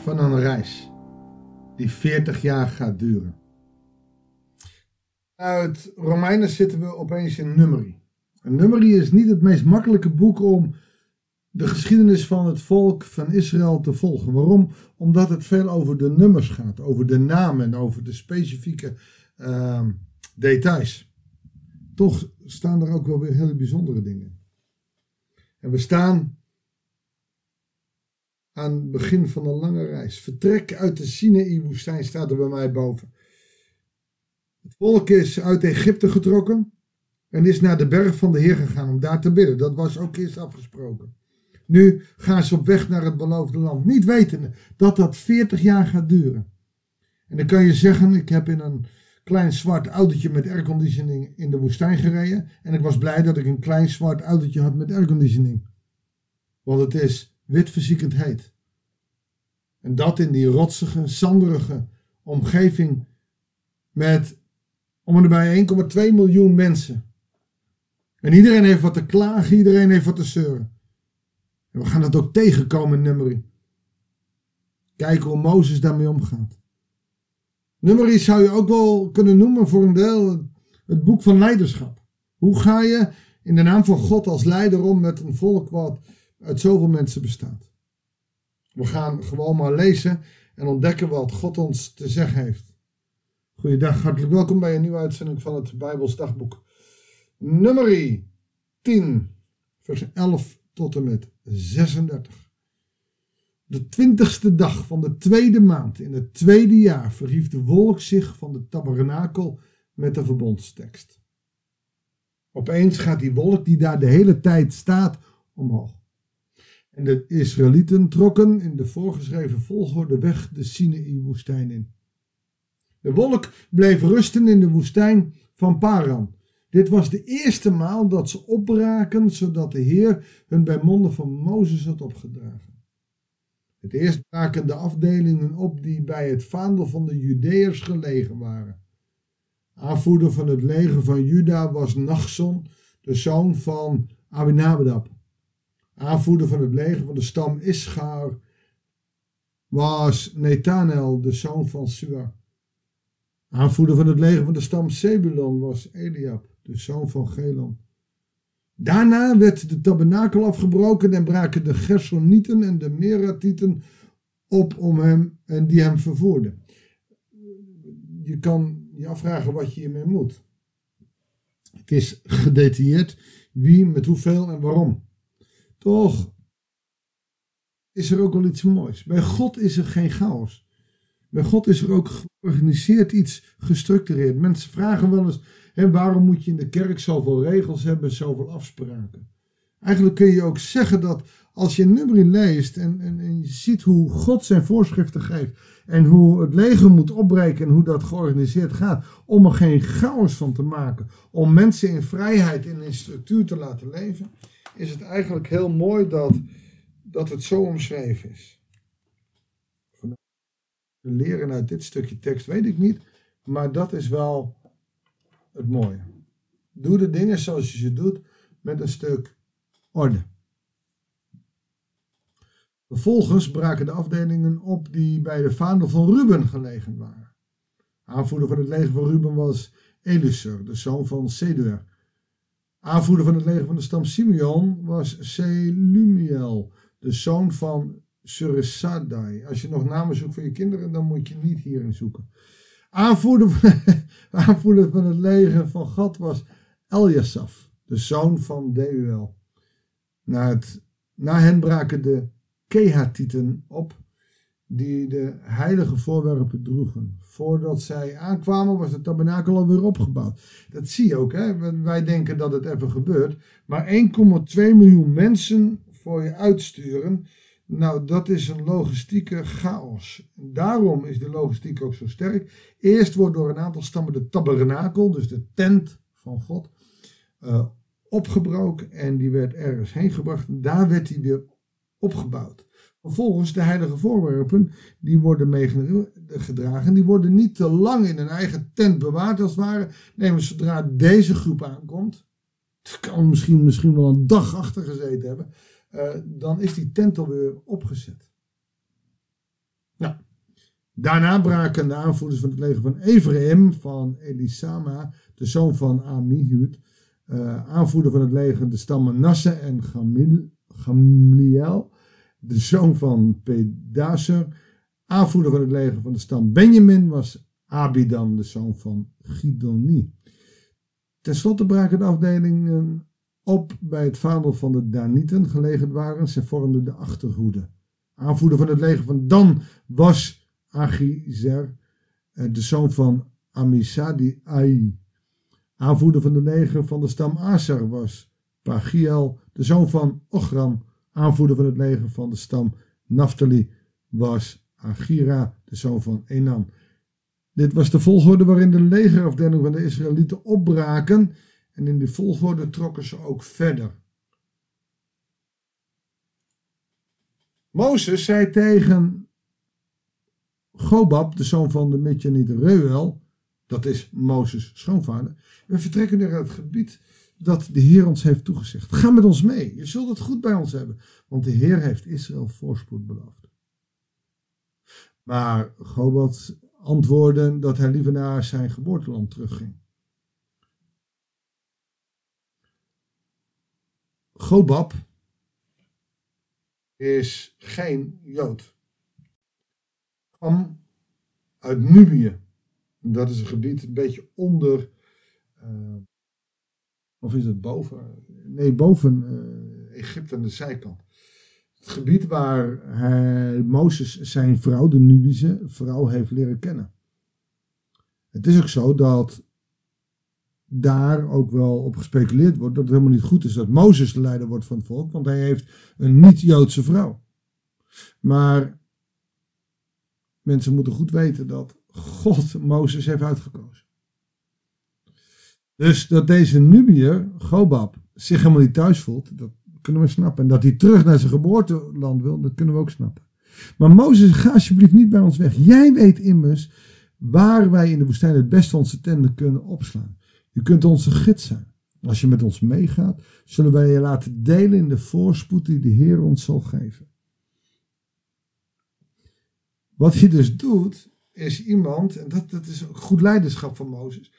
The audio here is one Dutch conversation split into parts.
van een reis die 40 jaar gaat duren. Uit Romeinen zitten we opeens in Numeri. Een Numeri is niet het meest makkelijke boek om de geschiedenis van het volk van Israël te volgen. Waarom? Omdat het veel over de nummers gaat, over de namen en over de specifieke ehm, details. Toch staan er ook wel weer hele bijzondere dingen. En we staan aan het begin van een lange reis. Vertrek uit de Sinaï-woestijn staat er bij mij boven. Het volk is uit Egypte getrokken en is naar de berg van de Heer gegaan om daar te bidden. Dat was ook eerst afgesproken. Nu gaan ze op weg naar het beloofde land, niet wetende dat dat 40 jaar gaat duren. En dan kan je zeggen, ik heb in een klein zwart autootje met airconditioning in de woestijn gereden. En ik was blij dat ik een klein zwart autootje had met airconditioning. Want het is witverziekend heet. En dat in die rotsige, zanderige omgeving met om en bij 1,2 miljoen mensen. En iedereen heeft wat te klagen, iedereen heeft wat te zeuren. En we gaan dat ook tegenkomen in Numeri. Kijken hoe Mozes daarmee omgaat. Numeri zou je ook wel kunnen noemen voor een deel het boek van leiderschap. Hoe ga je in de naam van God als leider om met een volk wat uit zoveel mensen bestaat? We gaan gewoon maar lezen en ontdekken wat God ons te zeggen heeft. Goeiedag, hartelijk welkom bij een nieuwe uitzending van het Bijbels dagboek. Nummer 10, vers 11 tot en met 36. De twintigste dag van de tweede maand in het tweede jaar verhief de wolk zich van de tabernakel met de verbondstekst. Opeens gaat die wolk die daar de hele tijd staat omhoog. En de Israëlieten trokken in de voorgeschreven volgorde weg de Sinaï-woestijn in. De wolk bleef rusten in de woestijn van Paran. Dit was de eerste maal dat ze opbraken, zodat de Heer hun bij monden van Mozes had opgedragen. Het eerst braken de afdelingen op die bij het vaandel van de Judeërs gelegen waren. Aanvoerder van het leger van Juda was Nachson, de zoon van Abinadab. Aanvoerder van het leger van de stam Ischar was Netanel, de zoon van Suar. Aanvoerder van het leger van de stam Zebulon was Eliab, de zoon van Gelon. Daarna werd de tabernakel afgebroken en braken de Gersonieten en de Meratieten op om hem en die hem vervoerden. Je kan je afvragen wat je hiermee moet. Het is gedetailleerd wie, met hoeveel en waarom. Toch is er ook wel iets moois. Bij God is er geen chaos. Bij God is er ook georganiseerd iets gestructureerd. Mensen vragen wel eens: hè, waarom moet je in de kerk zoveel regels hebben, zoveel afspraken? Eigenlijk kun je ook zeggen dat als je nummer leest en, en, en, je ziet hoe God zijn voorschriften geeft en hoe het leger moet opbreken en hoe dat georganiseerd gaat, om er geen chaos van te maken, om mensen in vrijheid en in structuur te laten leven, is het eigenlijk heel mooi dat, dat het zo omschreven is leren uit dit stukje tekst, weet ik niet. Maar dat is wel het mooie. Doe de dingen zoals je ze doet met een stuk orde. Vervolgens braken de afdelingen op die bij de vaandel van Ruben gelegen waren. Aanvoerder van het leger van Ruben was Elisur, de zoon van Seduer. Aanvoerder van het leger van de stam Simeon was Selumiel, de zoon van Surisadai. Als je nog namen zoekt voor je kinderen, dan moet je niet hierin zoeken. Aanvoerder van, aanvoerder van het leger van God was Eljasaf, de zoon van Deuel. Na, het, na hen braken de Kehatieten op, die de heilige voorwerpen droegen. Voordat zij aankwamen was het tabernakel alweer opgebouwd. Dat zie je ook, hè? wij denken dat het even gebeurt. Maar 1,2 miljoen mensen voor je uitsturen nou, dat is een logistieke chaos. Daarom is de logistiek ook zo sterk. Eerst wordt door een aantal stammen de tabernakel, dus de tent van God, uh, opgebroken en die werd ergens heen gebracht. Daar werd die weer opgebouwd. Vervolgens de heilige voorwerpen, die worden meegedragen. Die worden niet te lang in een eigen tent bewaard als het ware. Nee, maar zodra deze groep aankomt, het kan misschien, misschien wel een dag achter gezeten hebben. Eh, dan is die tent alweer opgezet. Nou, daarna braken de aanvoerders van het leger van Ephraim, van Elisama, de zoon van Amihud, uh, aanvoerder van het leger de stammen Nasse en Gamliel, de zoon van Pedaser, aanvoerder van het leger van de stam Benjamin was Abidan, de zoon van Gidoni. Ten slotte braken de afdelingen op bij het vaandel van de Danieten gelegen waren. Ze vormden de achterhoede. Aanvoerder van het leger van Dan was Achizer, eh, de zoon van Amisadi Ai. Aanvoerder van het leger van de stam Aser was Pagiel, de zoon van Ochran. Aanvoerder van het leger van de stam Naphtali was Agira, de zoon van Enan. Dit was de volgorde waarin de legerafdeling van de Israëlieten opbraken en in die volgorde trokken ze ook verder. Mozes zei tegen Gobab, de zoon van de Midjaniet Reuel, dat is Mozes schoonvader, we vertrekken naar het gebied dat de Heer ons heeft toegezegd. Ga met ons mee, je zult het goed bij ons hebben, want de Heer heeft Israël voorspoed beloofd. Maar Gobab antwoordde dat hij liever naar zijn geboorteland terugging. Gobab is geen Jood. Kwam uit Nubië. Dat is een gebied een beetje onder. Uh, of is het boven? Nee, boven uh, Egypte aan de zijkant. Het gebied waar hij, Mozes zijn vrouw, de Nubische vrouw, heeft leren kennen. Het is ook zo dat daar ook wel op gespeculeerd wordt dat het helemaal niet goed is dat Mozes de leider wordt van het volk, want hij heeft een niet-Joodse vrouw. Maar mensen moeten goed weten dat God Mozes heeft uitgekozen. Dus dat deze Nubiër, Gobab, zich helemaal niet thuis voelt, dat kunnen we snappen. En dat hij terug naar zijn geboorteland wil, dat kunnen we ook snappen. Maar Mozes, ga alsjeblieft niet bij ons weg. Jij weet immers waar wij in de woestijn het beste onze tenten kunnen opslaan. U kunt onze gids zijn. Als je met ons meegaat, zullen wij je laten delen in de voorspoed die de Heer ons zal geven. Wat hij dus doet, is iemand, en dat, dat is ook goed leiderschap van Mozes.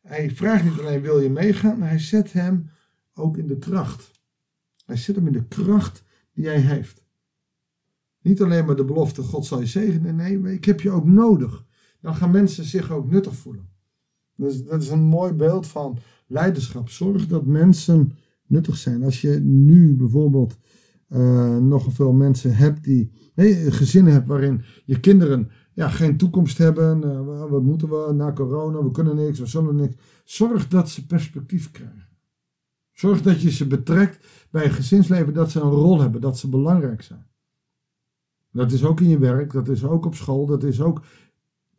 Hij vraagt niet alleen wil je meegaan, maar hij zet hem ook in de kracht. Hij zet hem in de kracht die hij heeft. Niet alleen maar de belofte God zal je zegenen, nee, ik heb je ook nodig. Dan gaan mensen zich ook nuttig voelen. Dus dat is een mooi beeld van leiderschap. Zorg dat mensen nuttig zijn. Als je nu bijvoorbeeld uh, nog veel mensen hebt die nee, gezinnen hebt waarin je kinderen ja, geen toekomst hebben. Uh, wat moeten we na corona? We kunnen niks, we zullen niks. Zorg dat ze perspectief krijgen. Zorg dat je ze betrekt bij een gezinsleven, dat ze een rol hebben, dat ze belangrijk zijn. Dat is ook in je werk, dat is ook op school, dat is ook.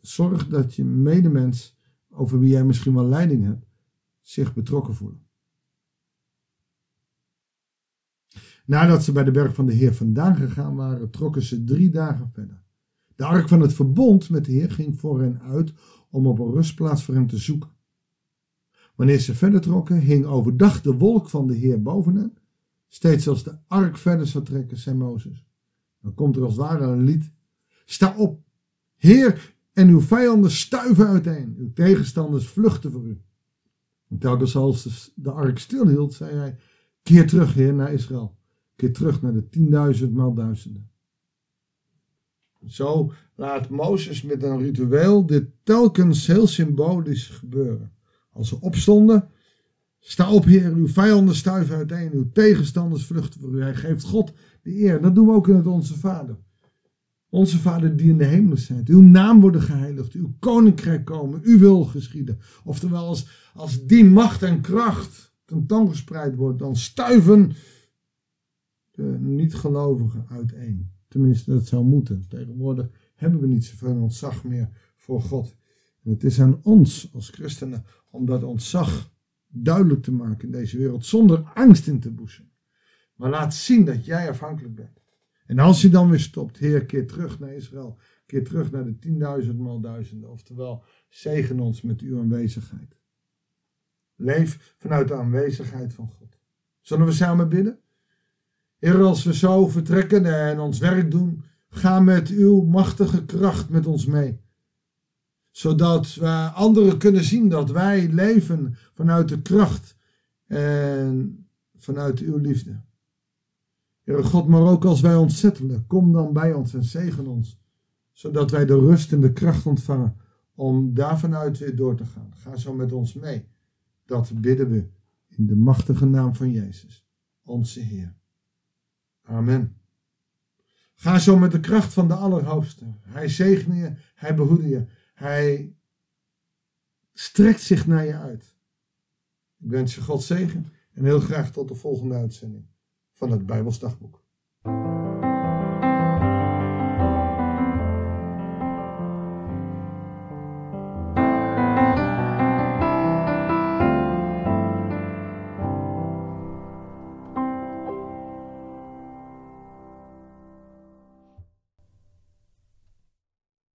Zorg dat je medemens over wie jij misschien wel leiding hebt, zich betrokken voelen. Nadat ze bij de berg van de Heer vandaan gegaan waren, trokken ze drie dagen verder. De ark van het verbond met de Heer ging voor hen uit om op een rustplaats voor hem te zoeken. Wanneer ze verder trokken, hing overdag de wolk van de Heer boven hen. Steeds als de ark verder zou trekken, zei Mozes. Dan komt er als het ware een lied. Sta op, Heer, en uw vijanden stuiven uiteen. Uw tegenstanders vluchten voor u. En telkens als de ark stilhield, zei hij, keer terug, Heer, naar Israël. Keer terug naar de tienduizend maal duizenden. Zo laat Mozes met een ritueel dit telkens heel symbolisch gebeuren. Als ze opstonden, sta op Heer, uw vijanden stuiven uiteen, uw tegenstanders vluchten voor u. Hij geeft God de eer. Dat doen we ook in het Onze Vader. Onze Vader die in de hemel zijt, uw naam worden geheiligd, uw koninkrijk komen, uw wil geschieden. Oftewel, als, als die macht en kracht tentoongespreid wordt, dan stuiven de niet-gelovigen uiteen. Tenminste, dat zou moeten. Tegenwoordig hebben we niet zoveel ontzag meer voor God. En het is aan ons als christenen om dat ontzag duidelijk te maken in deze wereld, zonder angst in te boezen. Maar laat zien dat jij afhankelijk bent. En als je dan weer stopt, Heer, keer terug naar Israël. Keer terug naar de tienduizend maal duizenden. Oftewel, zegen ons met uw aanwezigheid. Leef vanuit de aanwezigheid van God. Zullen we samen bidden? Heer, als we zo vertrekken en ons werk doen, Ga met uw machtige kracht met ons mee. Zodat wij anderen kunnen zien dat wij leven vanuit de kracht en vanuit uw liefde. Heere God, maar ook als wij ontzettelen, kom dan bij ons en zegen ons. Zodat wij de rust en de kracht ontvangen om daar vanuit weer door te gaan. Ga zo met ons mee. Dat bidden we in de machtige naam van Jezus, onze Heer. Amen. Ga zo met de kracht van de Allerhoogste. Hij zegene je, hij behoede je, hij strekt zich naar je uit. Ik wens je God zegen en heel graag tot de volgende uitzending van het Bijbelsdagboek.